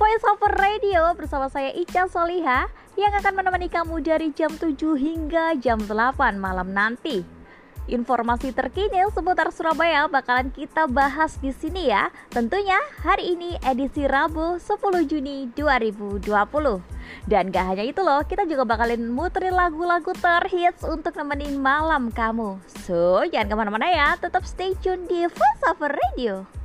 Voice Over Radio bersama saya Ica Soliha yang akan menemani kamu dari jam 7 hingga jam 8 malam nanti. Informasi terkini seputar Surabaya bakalan kita bahas di sini ya. Tentunya hari ini edisi Rabu 10 Juni 2020. Dan gak hanya itu loh, kita juga bakalin muterin lagu-lagu terhits untuk nemenin malam kamu. So, jangan ke mana-mana ya, tetap stay tune di Voice Over Radio.